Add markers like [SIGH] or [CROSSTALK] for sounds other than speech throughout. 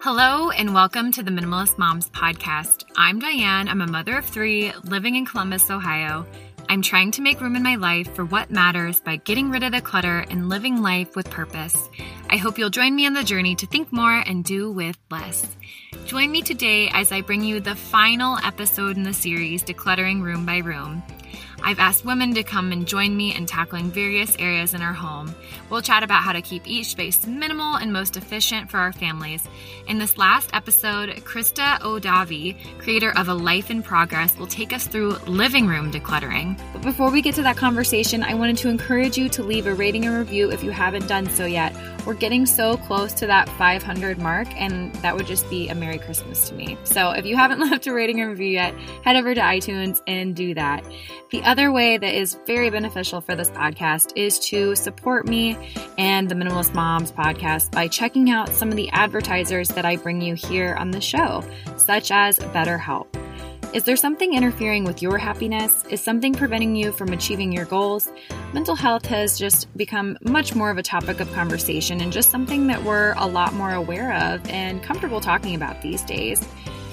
Hello, and welcome to the Minimalist Moms podcast. I'm Diane. I'm a mother of three living in Columbus, Ohio. I'm trying to make room in my life for what matters by getting rid of the clutter and living life with purpose. I hope you'll join me on the journey to think more and do with less. Join me today as I bring you the final episode in the series, Decluttering Room by Room. I've asked women to come and join me in tackling various areas in our home. We'll chat about how to keep each space minimal and most efficient for our families. In this last episode, Krista O'Davi, creator of A Life in Progress, will take us through living room decluttering. But before we get to that conversation, I wanted to encourage you to leave a rating and review if you haven't done so yet. We're getting so close to that 500 mark, and that would just be a Merry Christmas to me. So if you haven't [LAUGHS] left a rating and review yet, head over to iTunes and do that. The other way that is very beneficial for this podcast is to support me and the Minimalist Moms podcast by checking out some of the advertisers that I bring you here on the show, such as BetterHelp. Is there something interfering with your happiness? Is something preventing you from achieving your goals? Mental health has just become much more of a topic of conversation and just something that we're a lot more aware of and comfortable talking about these days.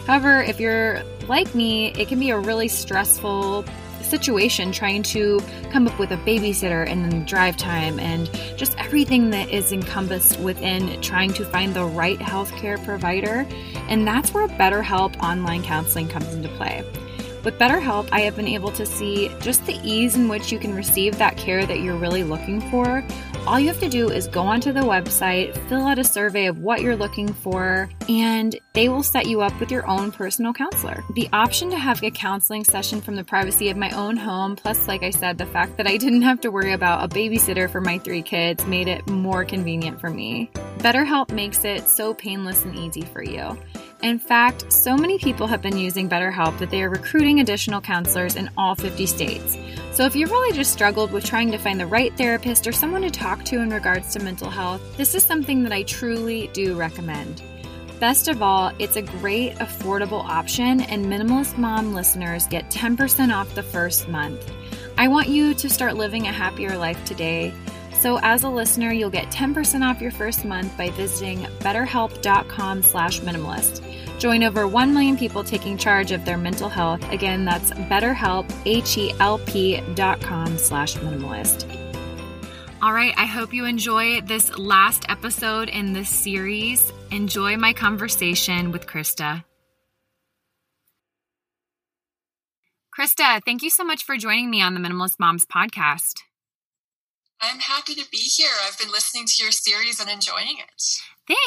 However, if you're like me, it can be a really stressful situation trying to come up with a babysitter and then drive time and just everything that is encompassed within trying to find the right healthcare provider. And that's where BetterHelp online counseling comes into play. With BetterHelp, I have been able to see just the ease in which you can receive that care that you're really looking for. All you have to do is go onto the website, fill out a survey of what you're looking for, and they will set you up with your own personal counselor. The option to have a counseling session from the privacy of my own home, plus, like I said, the fact that I didn't have to worry about a babysitter for my three kids, made it more convenient for me. BetterHelp makes it so painless and easy for you. In fact, so many people have been using BetterHelp that they are recruiting additional counselors in all 50 states. So if you've really just struggled with trying to find the right therapist or someone to talk to in regards to mental health, this is something that I truly do recommend. Best of all, it's a great, affordable option, and Minimalist Mom listeners get 10% off the first month. I want you to start living a happier life today. So as a listener, you'll get 10% off your first month by visiting betterhelp.com slash minimalist. Join over 1 million people taking charge of their mental health. Again, that's betterhelp, H-E-L-P dot com slash minimalist. All right, I hope you enjoy this last episode in this series. Enjoy my conversation with Krista. Krista, thank you so much for joining me on the Minimalist Moms podcast. I'm happy to be here. I've been listening to your series and enjoying it.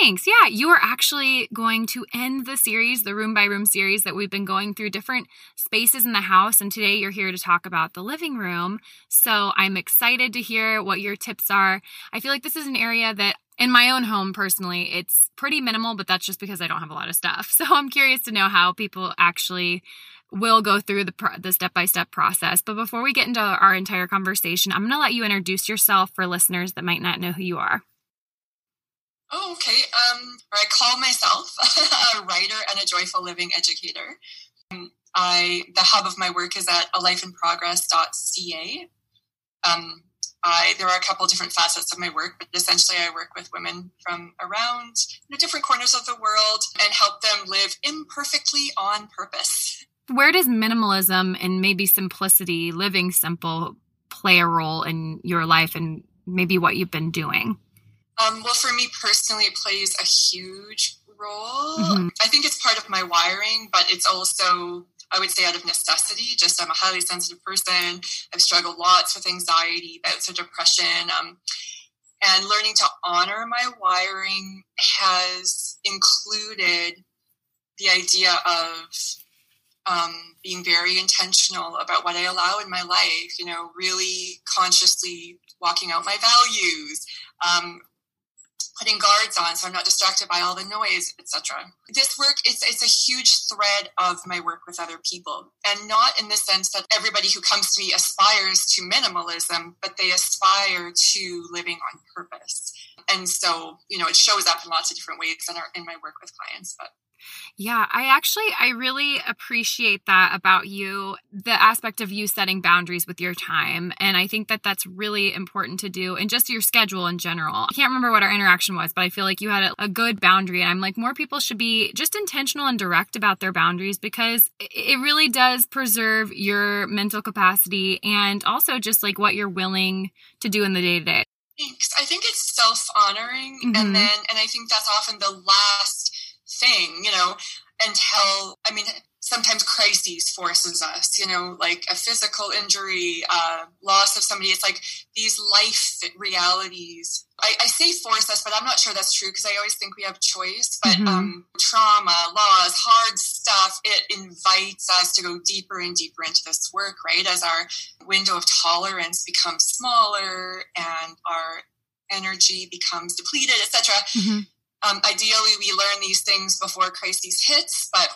Thanks. Yeah, you are actually going to end the series, the room by room series that we've been going through different spaces in the house. And today you're here to talk about the living room. So I'm excited to hear what your tips are. I feel like this is an area that in my own home personally, it's pretty minimal, but that's just because I don't have a lot of stuff. [LAUGHS] So I'm curious to know how people actually will go through the the step by step process. But before we get into our entire conversation, I'm going to let you introduce yourself for listeners that might not know who you are. Oh, okay. Um, I call myself [LAUGHS] a writer and a joyful living educator. Um, I the hub of my work is at alifeinprogress.ca. Um, I there are a couple different facets of my work, but essentially I work with women from around know, different corners of the world and help them live imperfectly on purpose. Where does minimalism and maybe simplicity, living simple, play a role in your life and maybe what you've been doing? Um, well, for me personally, it plays a huge role. Mm-hmm. I think it's part of my wiring, but it's also, I would say, out of necessity. Just I'm a highly sensitive person. I've struggled lots with anxiety, bouts of depression. Um, and learning to honor my wiring has included the idea of um, being very intentional about what I allow in my life, you know, really consciously walking out my values, um, putting guards on so I'm not distracted by all the noise, etc. This work is it's a huge thread of my work with other people, and not in the sense that everybody who comes to me aspires to minimalism, but they aspire to living on purpose. And so, you know, it shows up in lots of different ways in our in my work with clients. But Yeah, I actually I really appreciate that about you, the aspect of you setting boundaries with your time, and I think that that's really important to do and just your schedule in general. I can't remember what our interaction was, but I feel like you had a, a good boundary and I'm like more people should be just intentional and direct about their boundaries because it really does preserve your mental capacity and also just like what you're willing to do in the day to day. Thanks. I think it's self honoring, mm-hmm. and then, and I think that's often the last thing, you know, until, I mean, sometimes crises forces us, you know, like a physical injury, uh, loss of somebody. It's like these life realities. I, I say force us, but I'm not sure that's true because I always think we have choice. But mm-hmm. um, trauma, loss, hard stuff, it invites us to go deeper and deeper into this work, right? As our window of tolerance becomes smaller and our energy becomes depleted, etc. Mm-hmm. Um, ideally, we learn these things before crises hits, but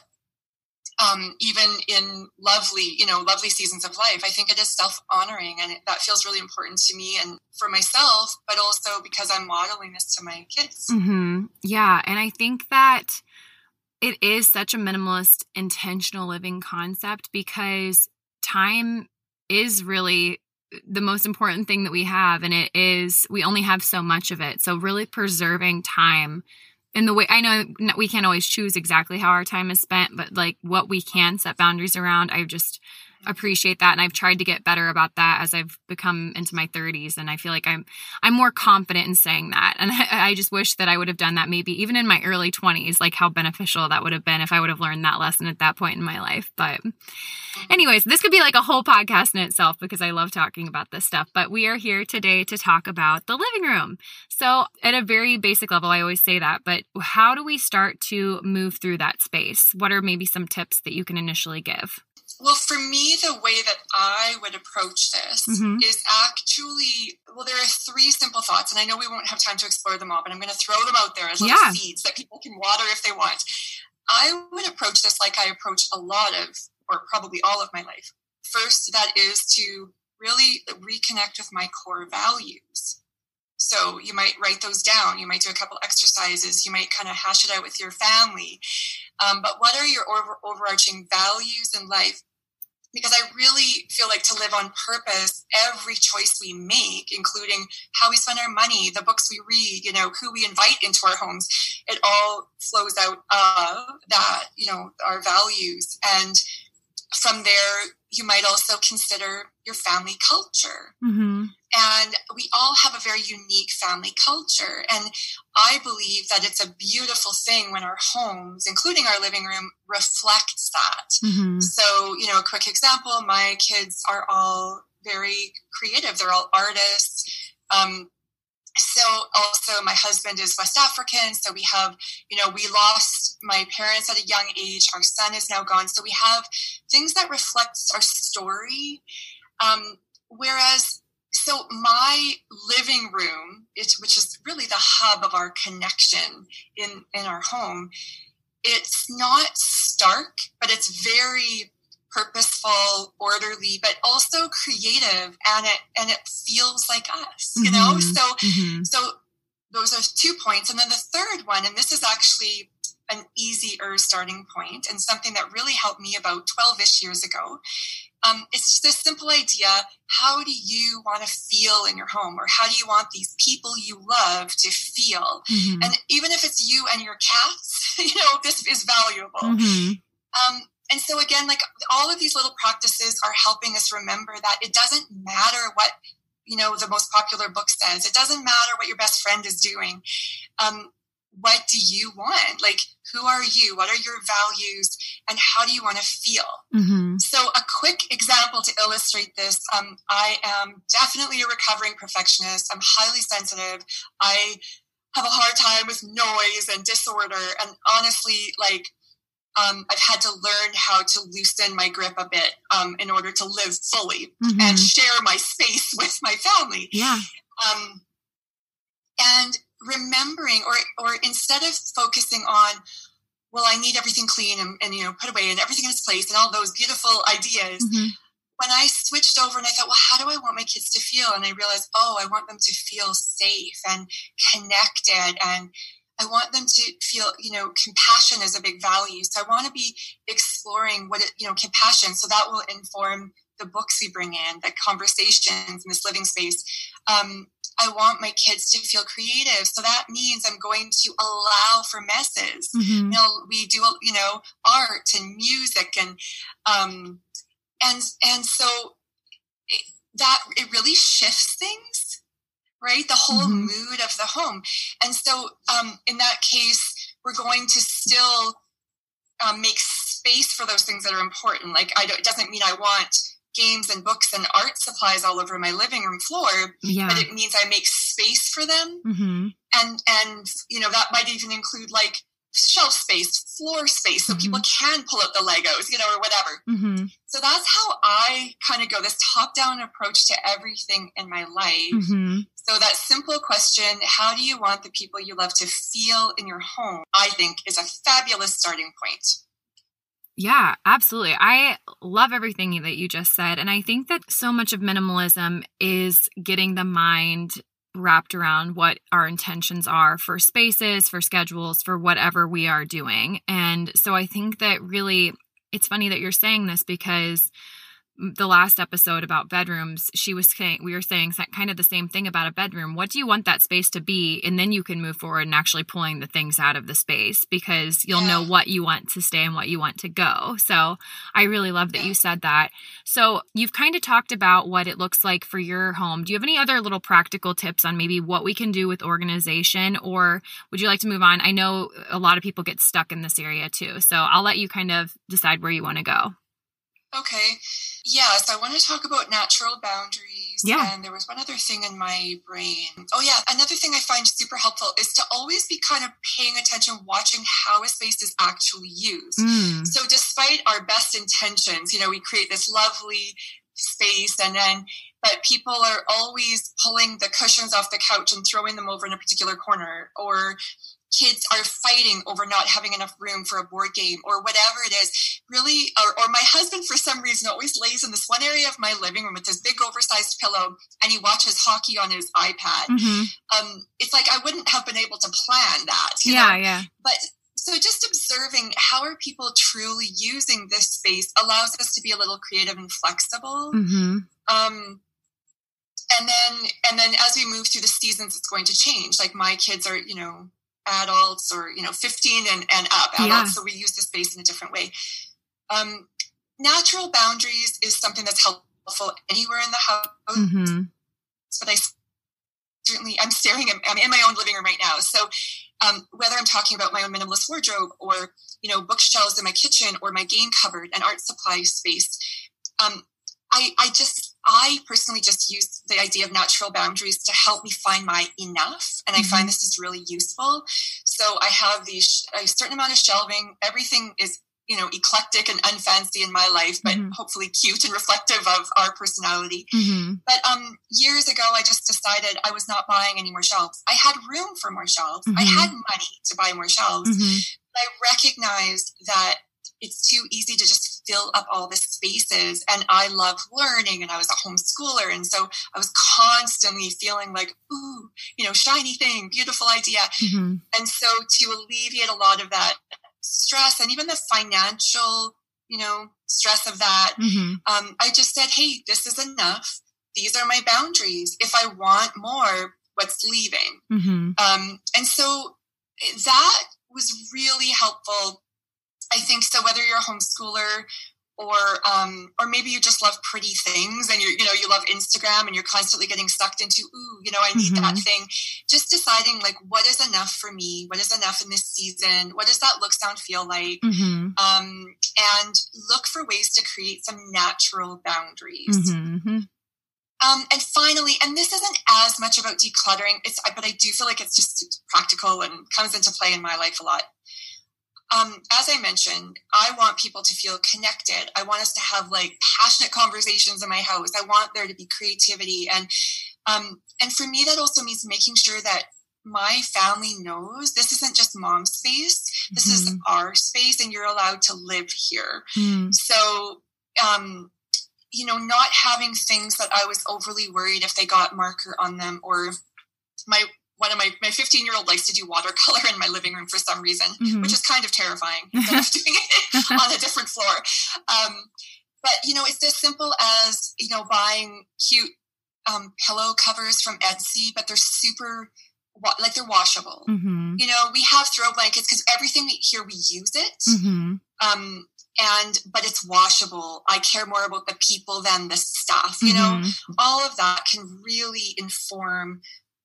um, even in lovely, you know, lovely seasons of life, I think it is self honoring, and it, that feels really important to me and for myself, but also because I'm modeling this to my kids. Mm-hmm. Yeah, and I think that it is such a minimalist, intentional living concept because time is really the most important thing that we have and it is we only have so much of it. So really preserving time in the way I know we can't always choose exactly how our time is spent but like what we can set boundaries around I just appreciate that and I've tried to get better about that as I've become into my 30s and I feel like I'm I'm more confident in saying that and [LAUGHS] I, I, just wish that I would have done that maybe even in my early 20s like how beneficial that would have been if I would have learned that lesson at that point in my life but anyways this could be like a whole podcast in itself because I love talking about this stuff but we are here today to talk about the living room. So at a very basic level I always say that but how do we start to move through that space? What are maybe some tips that you can initially give well, for me, the way that I would approach this mm-hmm. is actually, well, there are three simple thoughts, and I know we won't have time to explore them all, but I'm going to throw them out there as little yeah. seeds that people can water if they want. I would approach this like I approach a lot of, or probably all of my life. First, that is to really reconnect with my core values. So you might write those down. You might do a couple exercises. You might kind of hash it out with your family. Um, but what are your over, overarching values in life? Because I really feel like to live on purpose, every choice we make, including how we spend our money, the books we read, you know, who we invite into our homes, it all flows out of that, you know, our values. And from there, you might also consider your family culture. Mm-hmm. And we all have a very unique family culture. And I believe that it's a beautiful thing when our homes, including our living room, reflects that. Mm-hmm. So, you know, a quick example my kids are all very creative, they're all artists. Um, so also my husband is west african so we have you know we lost my parents at a young age our son is now gone so we have things that reflects our story um, whereas so my living room which is really the hub of our connection in in our home it's not stark but it's very purposeful, orderly, but also creative, and it and it feels like us, you know. Mm-hmm. So mm-hmm. so those are two points, and then the third one, and this is actually an easier starting point, and something that really helped me about twelve ish years ago. Um, it's just a simple idea. How do you want to feel in your home, or how do you want these people you love to feel? Mm-hmm. And even if it's you and your cats, [LAUGHS] you know this is valuable. Mm-hmm. Um, and so again, like all of these little practices are helping us remember that it doesn't matter what you know the most popular book says. It doesn't matter what your best friend is doing. Um, what do you want? Like, who are you? What are your values? And how do you want to feel? Mm-hmm. So, a quick example to illustrate this um, I am definitely a recovering perfectionist. I'm highly sensitive. I have a hard time with noise and disorder. And honestly, like, um, I've had to learn how to loosen my grip a bit um, in order to live fully mm-hmm. and share my space [LAUGHS] with my family. Yeah. Um, and remembering, or or instead of focusing on, well, I need everything clean and, and you know put away and everything in its place and all those beautiful ideas. Mm-hmm. When I switched over and I thought, well, how do I want my kids to feel? And I realized, oh, I want them to feel safe and connected and I want them to feel, you know, compassion is a big value. So I want to be exploring what it, you know, compassion. So that will inform the books we bring in, the conversations in this living space. Um, I want my kids to feel creative. So that means I'm going to allow for messes. Mm-hmm. You know, we do, you know, art and music and, um, and, and so it, that it really shifts things, right? The whole mm-hmm. mood of the home. And so, um, in that case, we're going to still um, make space for those things that are important. Like, I don't, it doesn't mean I want games and books and art supplies all over my living room floor yeah. but it means i make space for them mm-hmm. and and you know that might even include like shelf space floor space so mm-hmm. people can pull out the legos you know or whatever mm-hmm. so that's how i kind of go this top down approach to everything in my life mm-hmm. so that simple question how do you want the people you love to feel in your home i think is a fabulous starting point yeah, absolutely. I love everything that you just said. And I think that so much of minimalism is getting the mind wrapped around what our intentions are for spaces, for schedules, for whatever we are doing. And so I think that really it's funny that you're saying this because the last episode about bedrooms, she was saying, we were saying kind of the same thing about a bedroom. What do you want that space to be? And then you can move forward and actually pulling the things out of the space because you'll yeah. know what you want to stay and what you want to go. So I really love that you said that. So you've kind of talked about what it looks like for your home. Do you have any other little practical tips on maybe what we can do with organization or would you like to move on? I know a lot of people get stuck in this area too. So I'll let you kind of decide where you want to go. Okay. Yes, I want to talk about natural boundaries. Yeah. And there was one other thing in my brain. Oh, yeah. Another thing I find super helpful is to always be kind of paying attention, watching how a space is actually used. Mm. So, despite our best intentions, you know, we create this lovely space and then but people are always pulling the cushions off the couch and throwing them over in a particular corner or kids are fighting over not having enough room for a board game or whatever it is really or, or, my husband for some reason always lays in this one area of my living room with this big oversized pillow and he watches hockey on his ipad mm-hmm. um, it's like i wouldn't have been able to plan that yeah know? yeah but so just observing how are people truly using this space allows us to be a little creative and flexible mm-hmm. um, and then and then as we move through the seasons it's going to change like my kids are you know adults or you know 15 and, and up adults yeah. so we use the space in a different way um, natural boundaries is something that's helpful anywhere in the house mm-hmm. but i certainly i'm staring at, i'm in my own living room right now so um, whether i'm talking about my own minimalist wardrobe or you know bookshelves in my kitchen or my game cupboard and art supply space um, I, I just I personally just use the idea of natural boundaries to help me find my enough. And I mm-hmm. find this is really useful. So I have these a certain amount of shelving. Everything is, you know, eclectic and unfancy in my life, but mm-hmm. hopefully cute and reflective of our personality. Mm-hmm. But um, years ago, I just decided I was not buying any more shelves. I had room for more shelves. I mm-hmm. had money to buy more shelves. Mm-hmm. I recognized that it's too easy to just fill up all the spaces. And I love learning and I was a homeschooler. And so I was constantly feeling like, ooh, you know, shiny thing, beautiful idea. Mm-hmm. And so to alleviate a lot of that stress and even the financial, you know, stress of that, mm-hmm. um, I just said, hey, this is enough. These are my boundaries. If I want more, what's leaving? Mm-hmm. Um, and so that was really helpful I think so. Whether you're a homeschooler or um, or maybe you just love pretty things and you you know you love Instagram and you're constantly getting sucked into ooh you know I need mm-hmm. that thing. Just deciding like what is enough for me, what is enough in this season, what does that look, sound, feel like, mm-hmm. um, and look for ways to create some natural boundaries. Mm-hmm. Um, and finally, and this isn't as much about decluttering, it's but I do feel like it's just practical and comes into play in my life a lot um, as I mentioned, I want people to feel connected. I want us to have like passionate conversations in my house. I want there to be creativity, and um, and for me, that also means making sure that my family knows this isn't just mom's space. This mm-hmm. is our space, and you're allowed to live here. Mm. So, um, you know, not having things that I was overly worried if they got marker on them or my one of my my 15 year old likes to do watercolor in my living room for some reason, mm-hmm. which is kind of terrifying. Instead of [LAUGHS] doing it on a different floor. Um, but you know, it's as simple as you know buying cute um, pillow covers from Etsy, but they're super like they're washable. Mm-hmm. You know, we have throw blankets because everything we, here we use it. Mm-hmm. Um, and but it's washable. I care more about the people than the stuff. You mm-hmm. know, all of that can really inform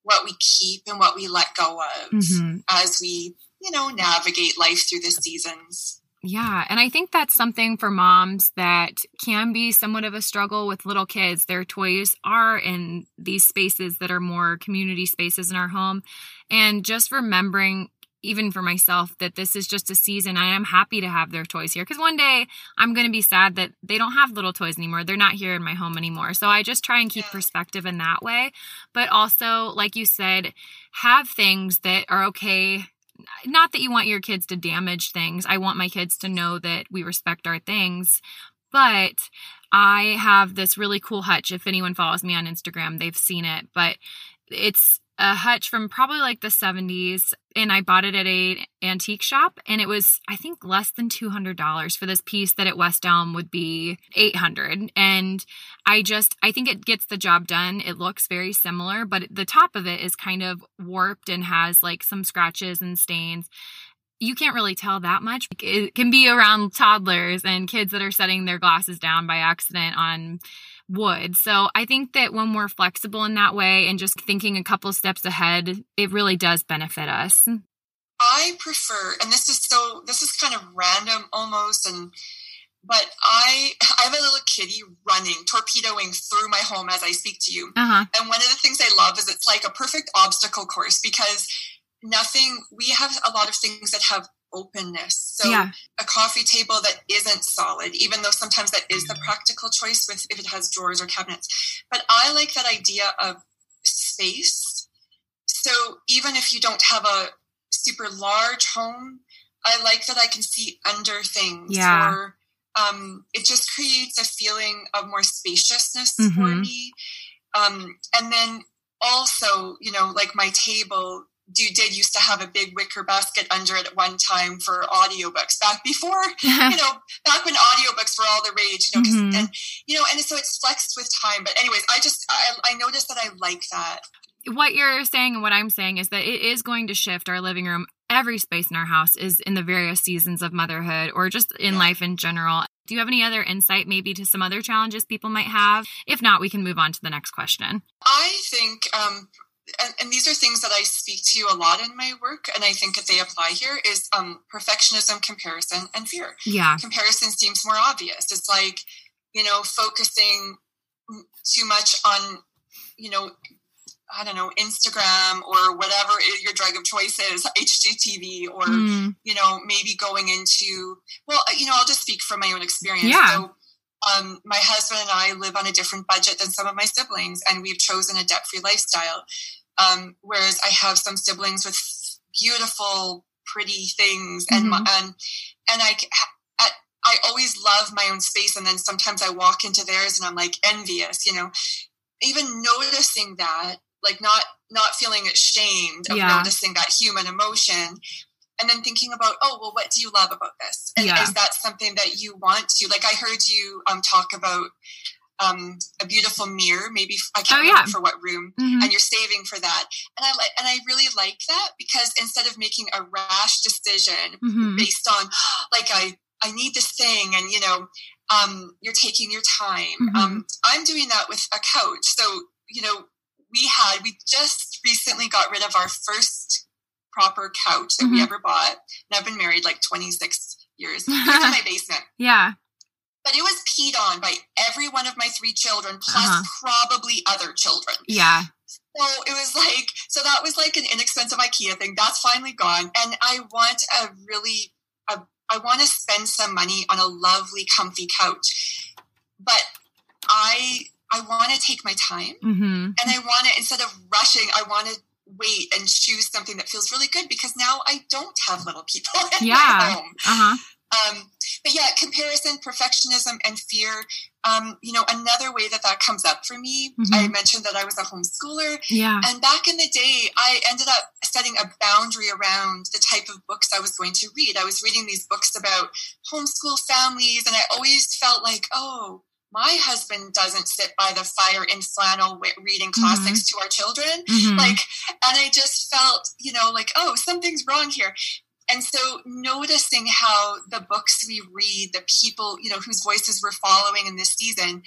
what we keep and what we let go of mm-hmm. as we, you know, navigate life through the seasons. Yeah. And I think that's something for moms that can be somewhat of a struggle with little kids. Their toys are in these spaces that are more community spaces in our home. And just remembering, even for myself, that this is just a season. I am happy to have their toys here because one day I'm going to be sad that they don't have little toys anymore. They're not here in my home anymore. So I just try and keep perspective in that way. But also, like you said, have things that are okay not that you want your kids to damage things. I want my kids to know that we respect our things. But I have this really cool hutch. If anyone follows me on Instagram, they've seen it. But it's a hutch from probably like the 70s and I bought it at a antique shop and it was I think less than $200 for this piece that at West Elm would be 800 and I just I think it gets the job done. It looks very similar, but the top of it is kind of warped and has like some scratches and stains you can't really tell that much. It can be around toddlers and kids that are setting their glasses down by accident on wood. So I think that when we're flexible in that way and just thinking a couple steps ahead, it really does benefit us. I prefer, and this is so, this is kind of random almost, and but I I have a little kitty running, torpedoing through my home as I speak to you. Uh-huh. And one of the things I love is it's like a perfect obstacle course because nothing we have a lot of things that have openness. So yeah. a coffee table that isn't solid, even though sometimes that is the practical choice with if it has drawers or cabinets. But I like that idea of space. So even if you don't have a super large home, I like that I can see under things yeah. or um, it just creates a feeling of more spaciousness mm-hmm. for me. Um, and then also, you know, like my table you did used to have a big wicker basket under it at one time for audiobooks. Back before [LAUGHS] you know back when audiobooks were all the rage you know mm-hmm. and you know and so it's flexed with time. But anyways i just I, I noticed that i like that. What you're saying and what i'm saying is that it is going to shift our living room. Every space in our house is in the various seasons of motherhood or just in yeah. life in general. Do you have any other insight maybe to some other challenges people might have? If not we can move on to the next question. I think um and, and, these are things that I speak to a lot in my work, and I think that they apply here is um, perfectionism, comparison, and fear. Yeah, comparison seems more obvious. It's like you know focusing too much on you know I don't know Instagram or whatever your drug of choice is, HGTV, or mm. you know maybe going into well, you know I'll just speak from my own experience. Yeah. So, um, my husband and I live on a different budget than some of my siblings, and we've chosen a debt free lifestyle. Um, whereas I have some siblings with beautiful, pretty things, and mm-hmm. and and I at, I always love my own space, and then sometimes I walk into theirs and I'm like envious, you know. Even noticing that, like not not feeling ashamed of yeah. noticing that human emotion, and then thinking about, oh well, what do you love about this? And yeah. is that something that you want to? Like I heard you um, talk about um, a beautiful mirror. Maybe I can't oh, remember for what room, mm-hmm. and you're saving for that. And I like, and I really like that because instead of making a rash decision mm-hmm. based on [GASPS] like I I need this thing, and you know, um, you're taking your time. Mm-hmm. Um, I'm doing that with a couch. So you know, we had we just recently got rid of our first proper couch that we mm-hmm. ever bought, and I've been married like 26 years. [LAUGHS] in my basement. Yeah but it was peed on by every one of my three children, plus uh-huh. probably other children. Yeah. So it was like, so that was like an inexpensive IKEA thing. That's finally gone. And I want a really, a, I want to spend some money on a lovely, comfy couch. But I, I want to take my time mm-hmm. and I want to, instead of rushing, I want to wait and choose something that feels really good because now I don't have little people [LAUGHS] in yeah. my home. Uh-huh. Um, but yeah, comparison, perfectionism, and fear. Um, you know, another way that that comes up for me, mm-hmm. I mentioned that I was a homeschooler. Yeah. And back in the day, I ended up setting a boundary around the type of books I was going to read. I was reading these books about homeschool families, and I always felt like, oh, my husband doesn't sit by the fire in flannel reading classics mm-hmm. to our children. Mm-hmm. Like, and I just felt, you know, like, oh, something's wrong here. And so noticing how the books we read, the people, you know, whose voices we're following in this season,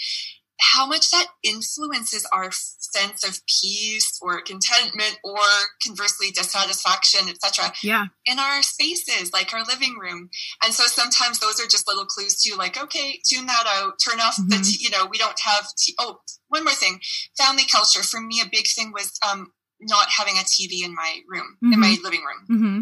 how much that influences our sense of peace or contentment or conversely dissatisfaction etc yeah in our spaces like our living room and so sometimes those are just little clues to like okay tune that out turn off mm-hmm. the t- you know we don't have t- oh one more thing family culture for me a big thing was um not having a tv in my room mm-hmm. in my living room mm-hmm.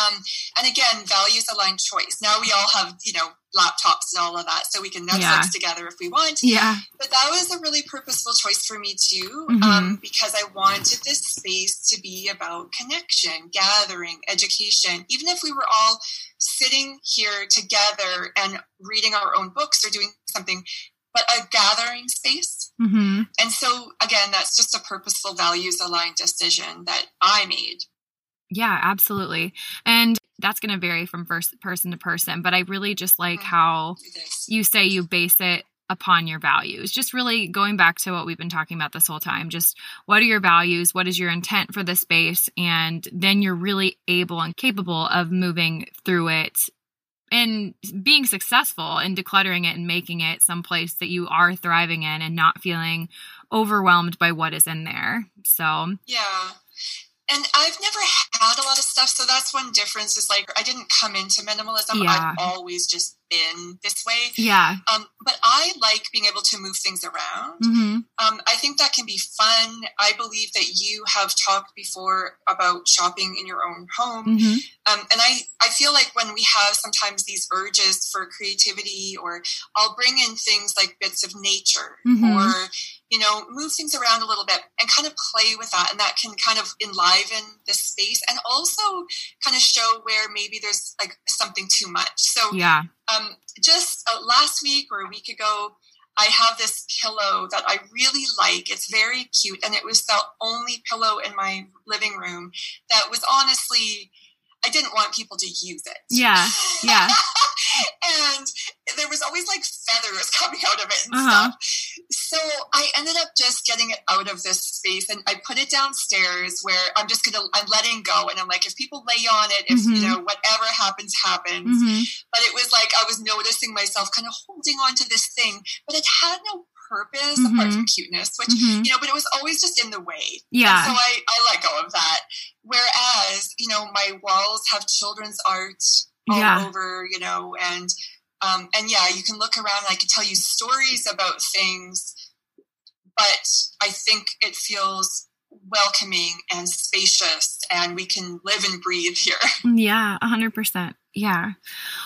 Um, and again, values aligned choice. Now we all have, you know, laptops and all of that, so we can Netflix yeah. together if we want. Yeah. But that was a really purposeful choice for me too, mm-hmm. um, because I wanted this space to be about connection, gathering, education. Even if we were all sitting here together and reading our own books or doing something, but a gathering space. Mm-hmm. And so, again, that's just a purposeful values aligned decision that I made. Yeah, absolutely. And that's going to vary from first person to person, but I really just like how you say you base it upon your values. Just really going back to what we've been talking about this whole time. Just what are your values? What is your intent for the space? And then you're really able and capable of moving through it and being successful in decluttering it and making it someplace that you are thriving in and not feeling overwhelmed by what is in there. So, yeah and I've never had a lot of stuff, so that's one difference. Is like I didn't come into minimalism. Yeah. I've always just been this way. Yeah. Um, but I like being able to move things around. Mm-hmm. Um, I think that can be fun. I believe that you have talked before about shopping in your own home, mm-hmm. um, and I I feel like when we have sometimes these urges for creativity, or I'll bring in things like bits of nature, mm-hmm. or you know, move things around a little bit and kind of play with that. And that can kind of enliven the space and also kind of show where maybe there's like something too much. So, yeah. Um, just uh, last week or a week ago, I have this pillow that I really like. It's very cute. And it was the only pillow in my living room that was honestly I didn't want people to use it. Yeah, yeah. [LAUGHS] and there was always like feathers [LAUGHS] coming out of it and uh-huh. stuff. So I ended up just getting it out of this space and I put it downstairs where I'm just gonna I'm letting go and I'm like if people lay on it, if mm-hmm. you know whatever happens happens. Mm-hmm. But it was like I was noticing myself kind of holding on to this thing, but it had no purpose mm-hmm. apart from cuteness, which mm-hmm. you know, but it was always just in the way. Yeah. And so I, I let go of that. Whereas, you know, my walls have children's art all yeah. over, you know, and um, and yeah, you can look around and I can tell you stories about things, but I think it feels welcoming and spacious and we can live and breathe here. [LAUGHS] Yeah, 100%. Yeah.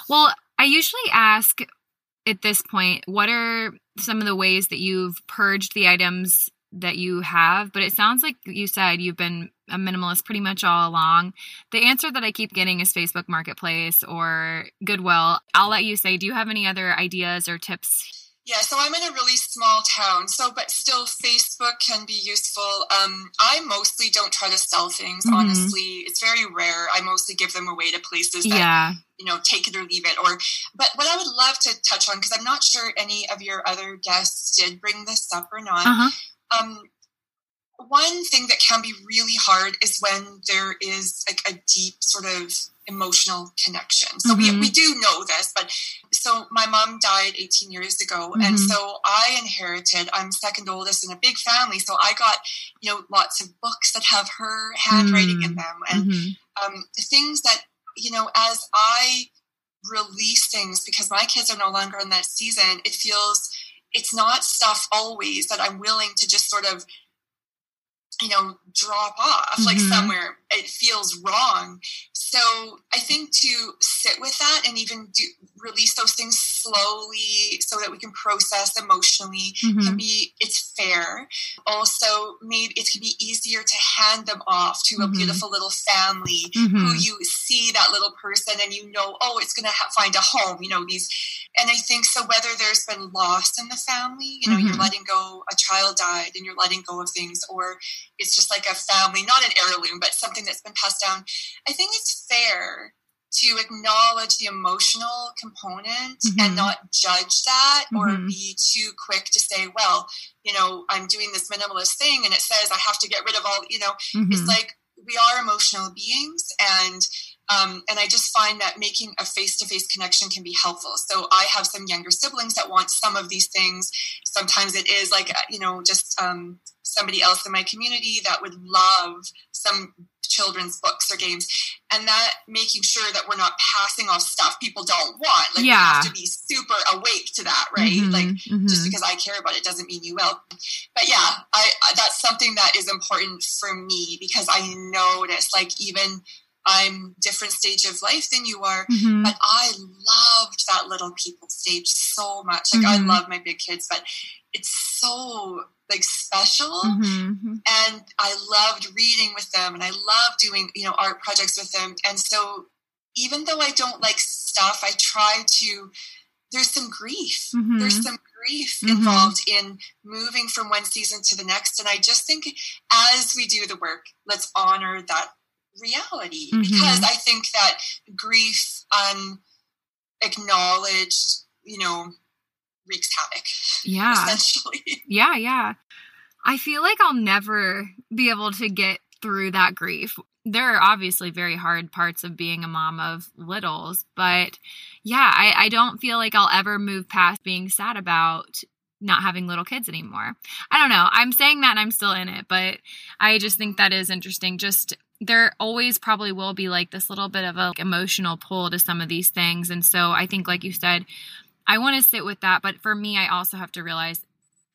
Well, I usually ask at this point, what are some of the ways that you've purged the items that you have? But it sounds like you said you've been a minimalist pretty much all along. The answer that I keep getting is Facebook Marketplace or Goodwill. I'll let you say, do you have any other ideas or tips yeah, so I'm in a really small town, so but still Facebook can be useful. Um, I mostly don't try to sell things, mm-hmm. honestly. It's very rare. I mostly give them away to places that yeah. you know, take it or leave it. Or but what I would love to touch on, because I'm not sure any of your other guests did bring this up or not. Uh-huh. Um, one thing that can be really hard is when there is like a deep sort of emotional connection. So mm-hmm. we, we do know this, but so my mom died 18 years ago. Mm-hmm. And so I inherited, I'm second oldest in a big family. So I got, you know, lots of books that have her handwriting mm-hmm. in them and mm-hmm. um, things that, you know, as I release things because my kids are no longer in that season, it feels, it's not stuff always that I'm willing to just sort of you know drop off mm-hmm. like somewhere it feels wrong so i think to sit with that and even do release those things slowly so that we can process emotionally mm-hmm. can be it's fair also maybe it can be easier to hand them off to mm-hmm. a beautiful little family mm-hmm. who you see that little person and you know oh it's going to ha- find a home you know these and i think so whether there's been loss in the family you know you're mm-hmm. letting go a child died and you're letting go of things or it's just like a family not an heirloom but something that's been passed down i think it's fair to acknowledge the emotional component mm-hmm. and not judge that mm-hmm. or be too quick to say, well, you know, I'm doing this minimalist thing and it says I have to get rid of all, you know, mm-hmm. it's like we are emotional beings and um, and I just find that making a face to face connection can be helpful. So I have some younger siblings that want some of these things. Sometimes it is like, uh, you know, just um, somebody else in my community that would love some children's books or games and that making sure that we're not passing off stuff people don't want like yeah. we have to be super awake to that right mm-hmm, like mm-hmm. just because i care about it doesn't mean you will but yeah i that's something that is important for me because i notice like even i'm different stage of life than you are mm-hmm. but i loved that little people stage so much like i mm-hmm. love my big kids but it's so like special mm-hmm, mm-hmm. and i loved reading with them and i loved doing you know art projects with them and so even though i don't like stuff i try to there's some grief mm-hmm. there's some grief mm-hmm. involved in moving from one season to the next and i just think as we do the work let's honor that reality mm-hmm. because i think that grief unacknowledged you know wreaks havoc. Yeah. Essentially. [LAUGHS] Yeah, yeah. I feel like I'll never be able to get through that grief. There are obviously very hard parts of being a mom of littles, but yeah, I, I don't feel like I'll ever move past being sad about not having little kids anymore. I don't know. I'm saying that and I'm still in it, but I just think that is interesting. Just there always probably will be like this little bit of a like, emotional pull to some of these things. And so I think, like you said, I want to sit with that, but for me, I also have to realize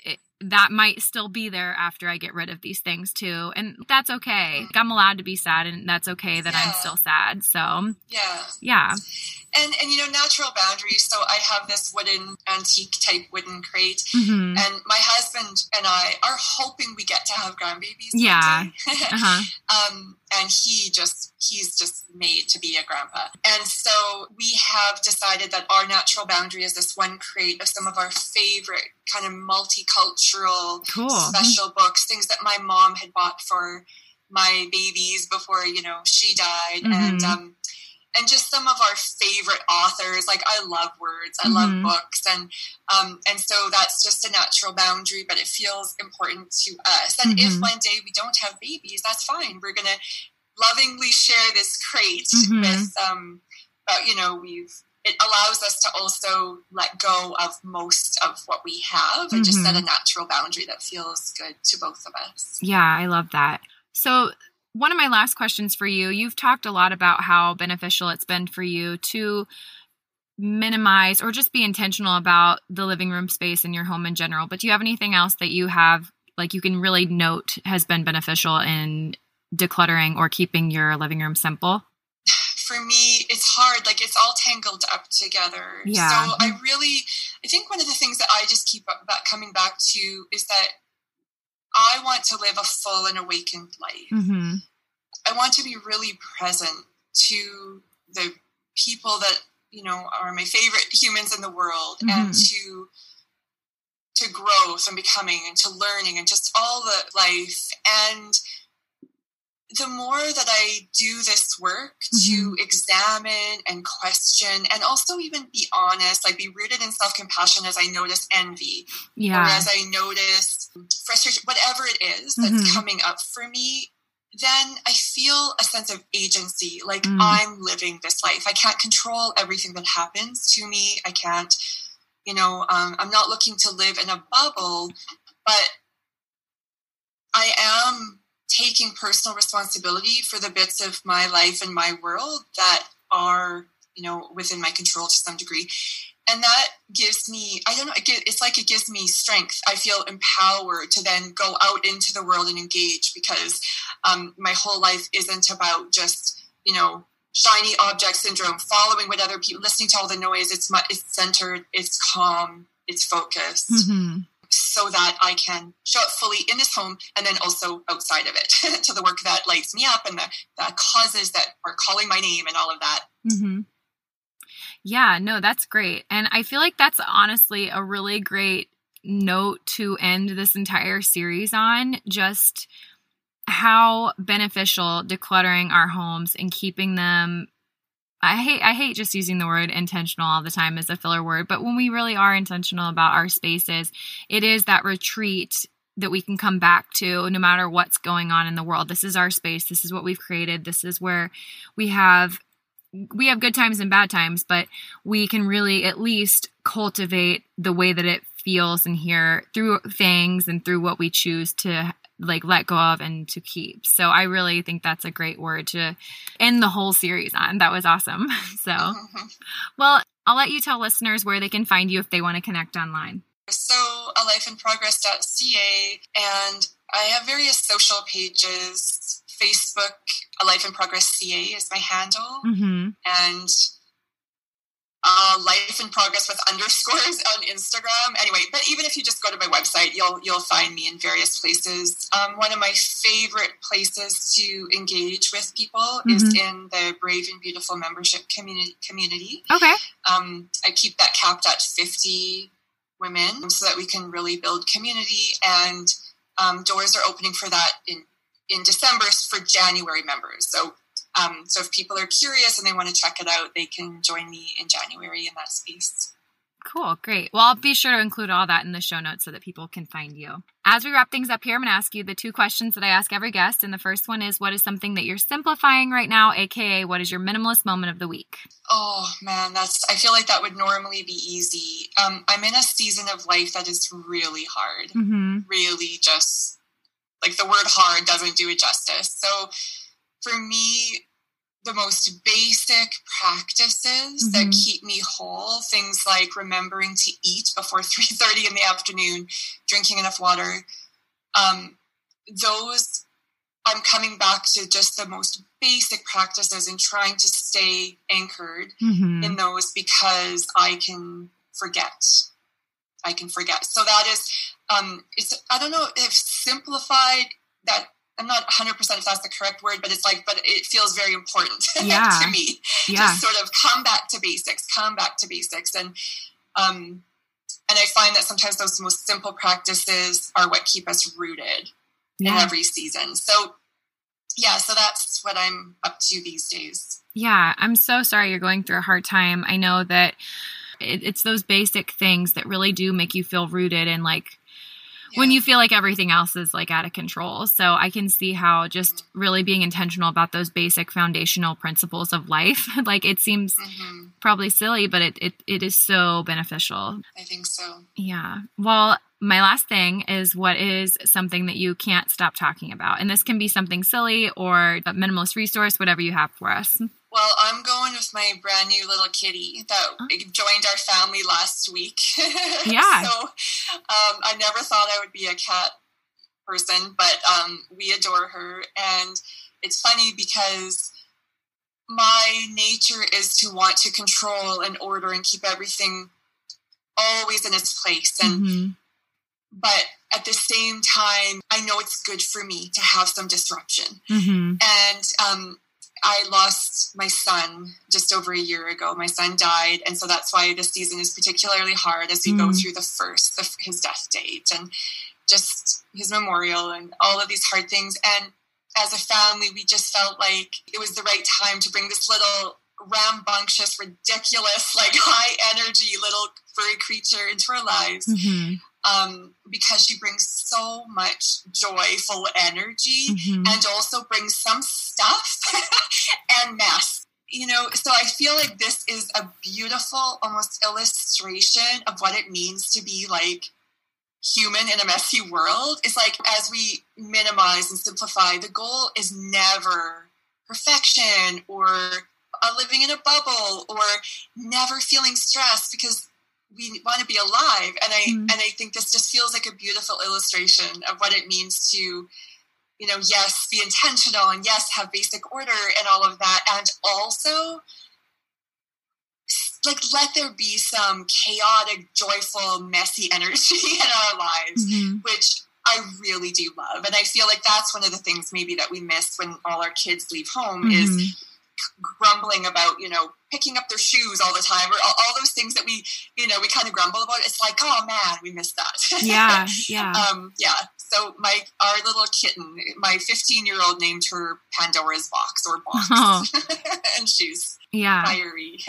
it, that might still be there after I get rid of these things too, and that's okay. Like, I'm allowed to be sad, and that's okay that yeah. I'm still sad. So yeah, yeah. And and you know, natural boundaries. So I have this wooden antique type wooden crate, mm-hmm. and my husband and I are hoping we get to have grandbabies. Yeah. [LAUGHS] uh-huh. um, and he just he's just made to be a grandpa and so we have decided that our natural boundary is this one crate of some of our favorite kind of multicultural cool. special books things that my mom had bought for my babies before you know she died mm-hmm. and um and just some of our favorite authors. Like I love words, I mm-hmm. love books, and um, and so that's just a natural boundary, but it feels important to us. And mm-hmm. if one day we don't have babies, that's fine. We're gonna lovingly share this crate mm-hmm. with, um, but you know, we've it allows us to also let go of most of what we have and just set a mm-hmm. natural boundary that feels good to both of us. Yeah, I love that. So one of my last questions for you you've talked a lot about how beneficial it's been for you to minimize or just be intentional about the living room space in your home in general but do you have anything else that you have like you can really note has been beneficial in decluttering or keeping your living room simple for me it's hard like it's all tangled up together yeah. so i really i think one of the things that i just keep back, coming back to is that I want to live a full and awakened life. Mm-hmm. I want to be really present to the people that you know are my favorite humans in the world, mm-hmm. and to to growth and becoming and to learning and just all the life and the more that I do this work mm-hmm. to examine and question and also even be honest, like be rooted in self compassion as I notice envy, yeah. or as I notice frustration, whatever it is that's mm-hmm. coming up for me, then I feel a sense of agency. Like mm. I'm living this life. I can't control everything that happens to me. I can't, you know, um, I'm not looking to live in a bubble, but I am taking personal responsibility for the bits of my life and my world that are you know within my control to some degree and that gives me i don't know it's like it gives me strength i feel empowered to then go out into the world and engage because um, my whole life isn't about just you know shiny object syndrome, following what other people, listening to all the noise. It's it's centered, it's calm, it's focused. Mm-hmm. So that I can show up fully in this home and then also outside of it [LAUGHS] to the work that lights me up and the, the causes that are calling my name and all of that. Mm-hmm. Yeah, no, that's great. And I feel like that's honestly a really great note to end this entire series on. Just how beneficial decluttering our homes and keeping them I hate I hate just using the word intentional all the time as a filler word, but when we really are intentional about our spaces, it is that retreat that we can come back to no matter what's going on in the world. This is our space. This is what we've created. This is where we have we have good times and bad times, but we can really at least cultivate the way that it feels in here through things and through what we choose to like let go of and to keep. So I really think that's a great word to end the whole series on. That was awesome. [LAUGHS] So, [LAUGHS] well, I'll let you tell listeners where they can find you if they want to connect online. So, a lifeinprogress.ca, and I have various social pages. Facebook, a life in progress CA is my handle, mm-hmm. and uh, life in progress with underscores [LAUGHS] on Instagram. Anyway, but even if you just go to my website, you'll you'll find me in various places. Um, one of my favorite places to engage with people mm-hmm. is in the Brave and Beautiful membership community. Community. Okay. Um, I keep that capped at fifty women, so that we can really build community. And um, doors are opening for that in in December for January members. So um, so if people are curious and they want to check it out, they can join me in January in that space. Cool, great. Well, I'll be sure to include all that in the show notes so that people can find you. As we wrap things up here, I'm going to ask you the two questions that I ask every guest. And the first one is What is something that you're simplifying right now? AKA, what is your minimalist moment of the week? Oh, man, that's, I feel like that would normally be easy. Um, I'm in a season of life that is really hard, mm-hmm. really just like the word hard doesn't do it justice. So, for me, the most basic practices mm-hmm. that keep me whole things like remembering to eat before [LAUGHS] 3.30 in the afternoon drinking enough water um, those i'm coming back to just the most basic practices and trying to stay anchored mm-hmm. in those because i can forget i can forget so that is um, it's i don't know if simplified that I'm not 100% if that's the correct word, but it's like, but it feels very important [LAUGHS] yeah. to me yeah. to sort of come back to basics, come back to basics. And, um, and I find that sometimes those most simple practices are what keep us rooted yeah. in every season. So, yeah, so that's what I'm up to these days. Yeah, I'm so sorry you're going through a hard time. I know that it, it's those basic things that really do make you feel rooted and like when you feel like everything else is like out of control. So I can see how just really being intentional about those basic foundational principles of life, [LAUGHS] like it seems mm-hmm. probably silly, but it, it it is so beneficial. I think so. Yeah. Well, my last thing is what is something that you can't stop talking about? And this can be something silly or a minimalist resource, whatever you have for us. Well, I'm going with my brand new little kitty that oh. joined our family last week. [LAUGHS] Yeah. so um, I never thought I would be a cat person, but um, we adore her. And it's funny because my nature is to want to control and order and keep everything always in its place. And mm-hmm. but at the same time, I know it's good for me to have some disruption. Mm-hmm. And um, I lost my son just over a year ago. My son died, and so that's why this season is particularly hard as we mm. go through the first, the, his death date, and just his memorial, and all of these hard things. And as a family, we just felt like it was the right time to bring this little rambunctious, ridiculous, like [LAUGHS] high energy little furry creature into our lives. Mm-hmm um, because she brings so much joyful energy mm-hmm. and also brings some stuff [LAUGHS] and mess. You know, so I feel like this is a beautiful, almost illustration of what it means to be like human in a messy world. It's like as we minimize and simplify, the goal is never perfection or living in a bubble or never feeling stressed because we want to be alive and i mm. and i think this just feels like a beautiful illustration of what it means to you know, yes, be intentional and yes, have basic order and all of that. And also, like, let there be some chaotic, joyful, messy [LAUGHS] energy in our lives, mm-hmm. which I really do love. And I feel like that's one of the things maybe that we miss when all our kids leave home mm-hmm. is grumbling about, you know, picking up their shoes all the time or all, all, those things that we, you know, we kind of grumble about. It's like, oh man, we missed that. [LAUGHS] Yeah. Yeah. um, yeah. So my, our little kitten, my 15 year old named her Pandora's box or box. [LAUGHS] Oh. [LAUGHS] and she's yeah. fiery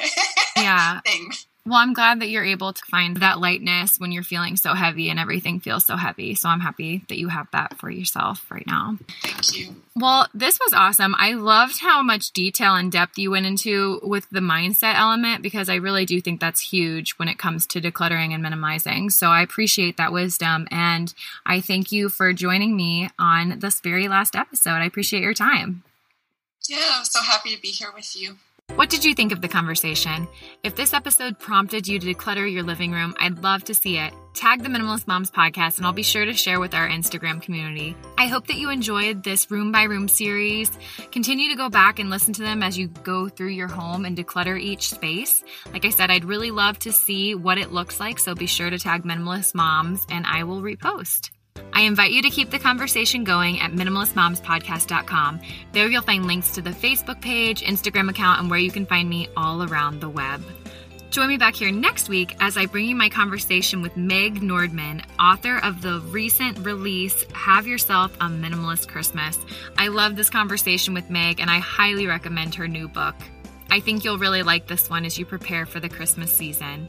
yeah. thing. Well, I'm glad that you're able to find that lightness when you're feeling so heavy and everything feels so heavy. So I'm happy that you have that for yourself right now. Thank you. Well, this was awesome. I loved how much detail and depth you went into with the mindset element because I really do think that's huge when it comes to decluttering and minimizing. So I appreciate that wisdom. And I thank you for joining me on this very last episode. I appreciate your time. Yeah, I'm so happy to be here with you. What did you think of the conversation? If this episode prompted you to declutter your living room, I'd love to see it. Tag the Minimalist Moms podcast and I'll be sure to share with our Instagram community. I hope that you enjoyed this room by room series. Continue to go back and listen to them as you go through your home and declutter each space. Like I said, I'd really love to see what it looks like, so be sure to tag Minimalist Moms and I will repost. I invite you to keep the conversation going at minimalistmomspodcast.com. There you'll find links to the Facebook page, Instagram account, and where you can find me all around the web. Join me back here next week as I bring you my conversation with Meg Nordmann, author of the recent release Have Yourself a Minimalist Christmas. I love this conversation with Meg and I highly recommend her new book. I think you'll really like this one as you prepare for the Christmas season.